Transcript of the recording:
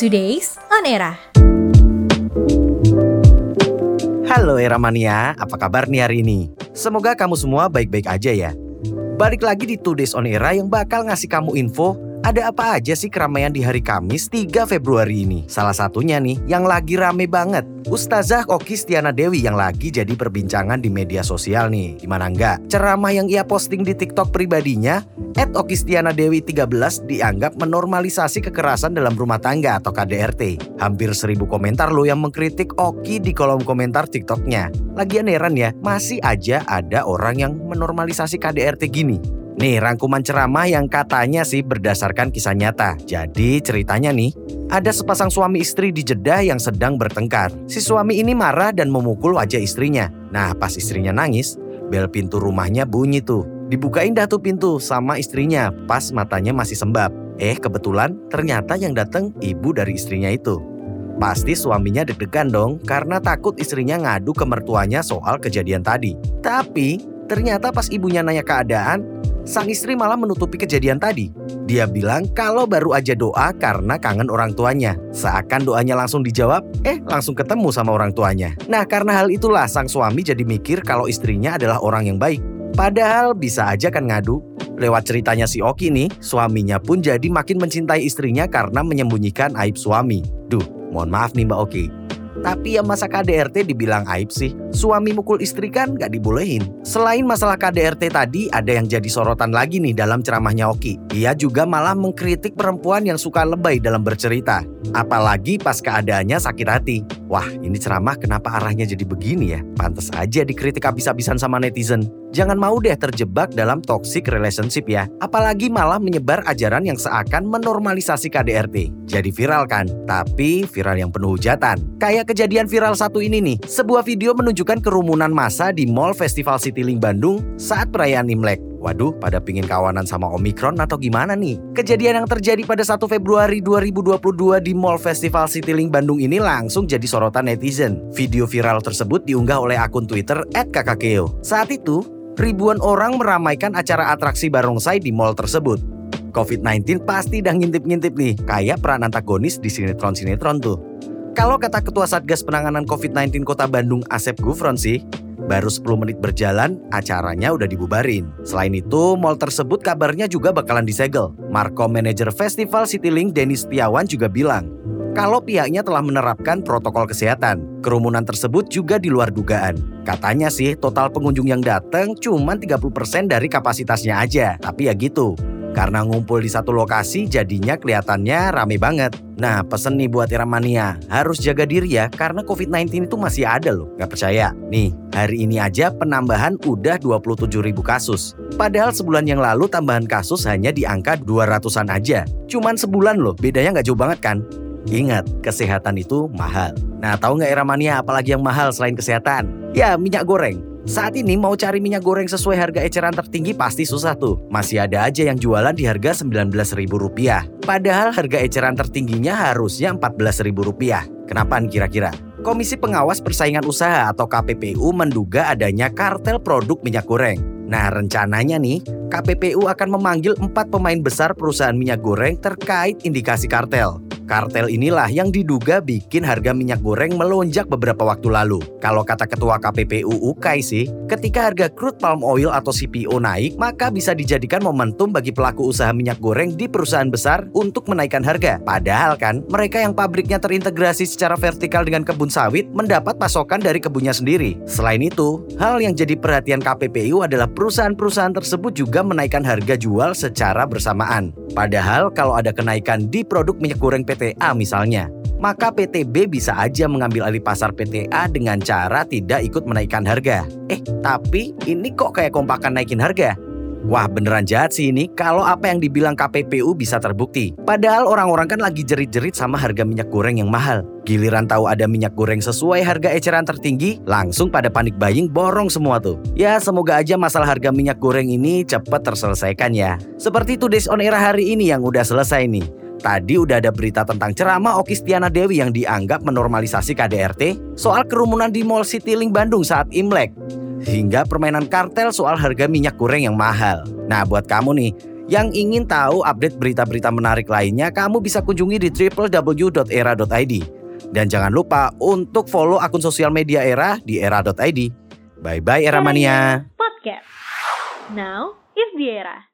Today's On Era. Halo Era Mania, apa kabar nih hari ini? Semoga kamu semua baik-baik aja ya. Balik lagi di Today's On Era yang bakal ngasih kamu info ada apa aja sih keramaian di hari Kamis 3 Februari ini? Salah satunya nih yang lagi rame banget. Ustazah Oki Stiana Dewi yang lagi jadi perbincangan di media sosial nih. Gimana enggak? Ceramah yang ia posting di TikTok pribadinya, Ed Oki Stiana Dewi 13 dianggap menormalisasi kekerasan dalam rumah tangga atau KDRT. Hampir seribu komentar loh yang mengkritik Oki di kolom komentar TikToknya. Lagian heran ya, masih aja ada orang yang menormalisasi KDRT gini. Nih rangkuman ceramah yang katanya sih berdasarkan kisah nyata. Jadi ceritanya nih, ada sepasang suami istri di Jeddah yang sedang bertengkar. Si suami ini marah dan memukul wajah istrinya. Nah pas istrinya nangis, bel pintu rumahnya bunyi tuh. Dibukain dah tuh pintu sama istrinya pas matanya masih sembab. Eh kebetulan ternyata yang datang ibu dari istrinya itu. Pasti suaminya deg-degan dong karena takut istrinya ngadu ke mertuanya soal kejadian tadi. Tapi ternyata pas ibunya nanya keadaan, sang istri malah menutupi kejadian tadi. Dia bilang kalau baru aja doa karena kangen orang tuanya. Seakan doanya langsung dijawab, eh langsung ketemu sama orang tuanya. Nah karena hal itulah sang suami jadi mikir kalau istrinya adalah orang yang baik. Padahal bisa aja kan ngadu. Lewat ceritanya si Oki nih, suaminya pun jadi makin mencintai istrinya karena menyembunyikan aib suami. Duh, mohon maaf nih Mbak Oki. Tapi ya masa KDRT dibilang aib sih? Suami mukul istri kan gak dibolehin. Selain masalah KDRT tadi, ada yang jadi sorotan lagi nih dalam ceramahnya Oki. Ia juga malah mengkritik perempuan yang suka lebay dalam bercerita. Apalagi pas keadaannya sakit hati. Wah, ini ceramah kenapa arahnya jadi begini ya? Pantes aja dikritik habis-habisan sama netizen. Jangan mau deh terjebak dalam toxic relationship ya. Apalagi malah menyebar ajaran yang seakan menormalisasi KDRT. Jadi viral kan? Tapi viral yang penuh hujatan. Kayak kejadian viral satu ini nih. Sebuah video menunjukkan kerumunan massa di Mall Festival Citylink Bandung saat perayaan Imlek. Waduh, pada pingin kawanan sama Omikron atau gimana nih? Kejadian yang terjadi pada 1 Februari 2022 di Mall Festival Citylink Bandung ini langsung jadi sorotan netizen. Video viral tersebut diunggah oleh akun Twitter @kakakeo. Saat itu, ribuan orang meramaikan acara atraksi barongsai di mall tersebut. COVID-19 pasti dah ngintip-ngintip nih, kayak peran antagonis di sinetron-sinetron tuh. Kalau kata Ketua Satgas Penanganan COVID-19 Kota Bandung Asep Gufron sih, baru 10 menit berjalan, acaranya udah dibubarin. Selain itu, mall tersebut kabarnya juga bakalan disegel. Marco Manager Festival Citylink Denis Setiawan juga bilang, kalau pihaknya telah menerapkan protokol kesehatan. Kerumunan tersebut juga di luar dugaan. Katanya sih total pengunjung yang datang cuma 30% dari kapasitasnya aja. Tapi ya gitu, karena ngumpul di satu lokasi jadinya kelihatannya rame banget. Nah pesen nih buat Iramania, harus jaga diri ya karena COVID-19 itu masih ada loh. Gak percaya? Nih, hari ini aja penambahan udah 27 ribu kasus. Padahal sebulan yang lalu tambahan kasus hanya di angka 200-an aja. Cuman sebulan loh, bedanya nggak jauh banget kan? Ingat, kesehatan itu mahal. Nah, tahu nggak Eramania apalagi yang mahal selain kesehatan? Ya, minyak goreng. Saat ini mau cari minyak goreng sesuai harga eceran tertinggi pasti susah tuh. Masih ada aja yang jualan di harga Rp19.000. Padahal harga eceran tertingginya harusnya Rp14.000. Kenapa kira-kira? Komisi Pengawas Persaingan Usaha atau KPPU menduga adanya kartel produk minyak goreng. Nah rencananya nih, KPPU akan memanggil empat pemain besar perusahaan minyak goreng terkait indikasi kartel. Kartel inilah yang diduga bikin harga minyak goreng melonjak beberapa waktu lalu. Kalau kata Ketua KPPU UKAI sih, ketika harga crude palm oil atau CPO naik, maka bisa dijadikan momentum bagi pelaku usaha minyak goreng di perusahaan besar untuk menaikkan harga. Padahal kan, mereka yang pabriknya terintegrasi secara vertikal dengan kebun sawit mendapat pasokan dari kebunnya sendiri. Selain itu, hal yang jadi perhatian KPPU adalah perusahaan-perusahaan tersebut juga menaikkan harga jual secara bersamaan. Padahal kalau ada kenaikan di produk minyak goreng PTA misalnya, maka PTB bisa aja mengambil alih pasar PTA dengan cara tidak ikut menaikkan harga. Eh, tapi ini kok kayak kompakan naikin harga? Wah beneran jahat sih ini kalau apa yang dibilang KPPU bisa terbukti. Padahal orang-orang kan lagi jerit-jerit sama harga minyak goreng yang mahal. Giliran tahu ada minyak goreng sesuai harga eceran tertinggi, langsung pada panik buying borong semua tuh. Ya semoga aja masalah harga minyak goreng ini cepat terselesaikan ya. Seperti Today's On Era hari ini yang udah selesai nih. Tadi udah ada berita tentang ceramah Oki Stiana Dewi yang dianggap menormalisasi KDRT soal kerumunan di Mall Citylink Bandung saat Imlek. Hingga permainan kartel soal harga minyak goreng yang mahal. Nah buat kamu nih, yang ingin tahu update berita-berita menarik lainnya, kamu bisa kunjungi di www.era.id. Dan jangan lupa untuk follow akun sosial media Era di era.id. Bye-bye Era Mania. Podcast. Now is the era.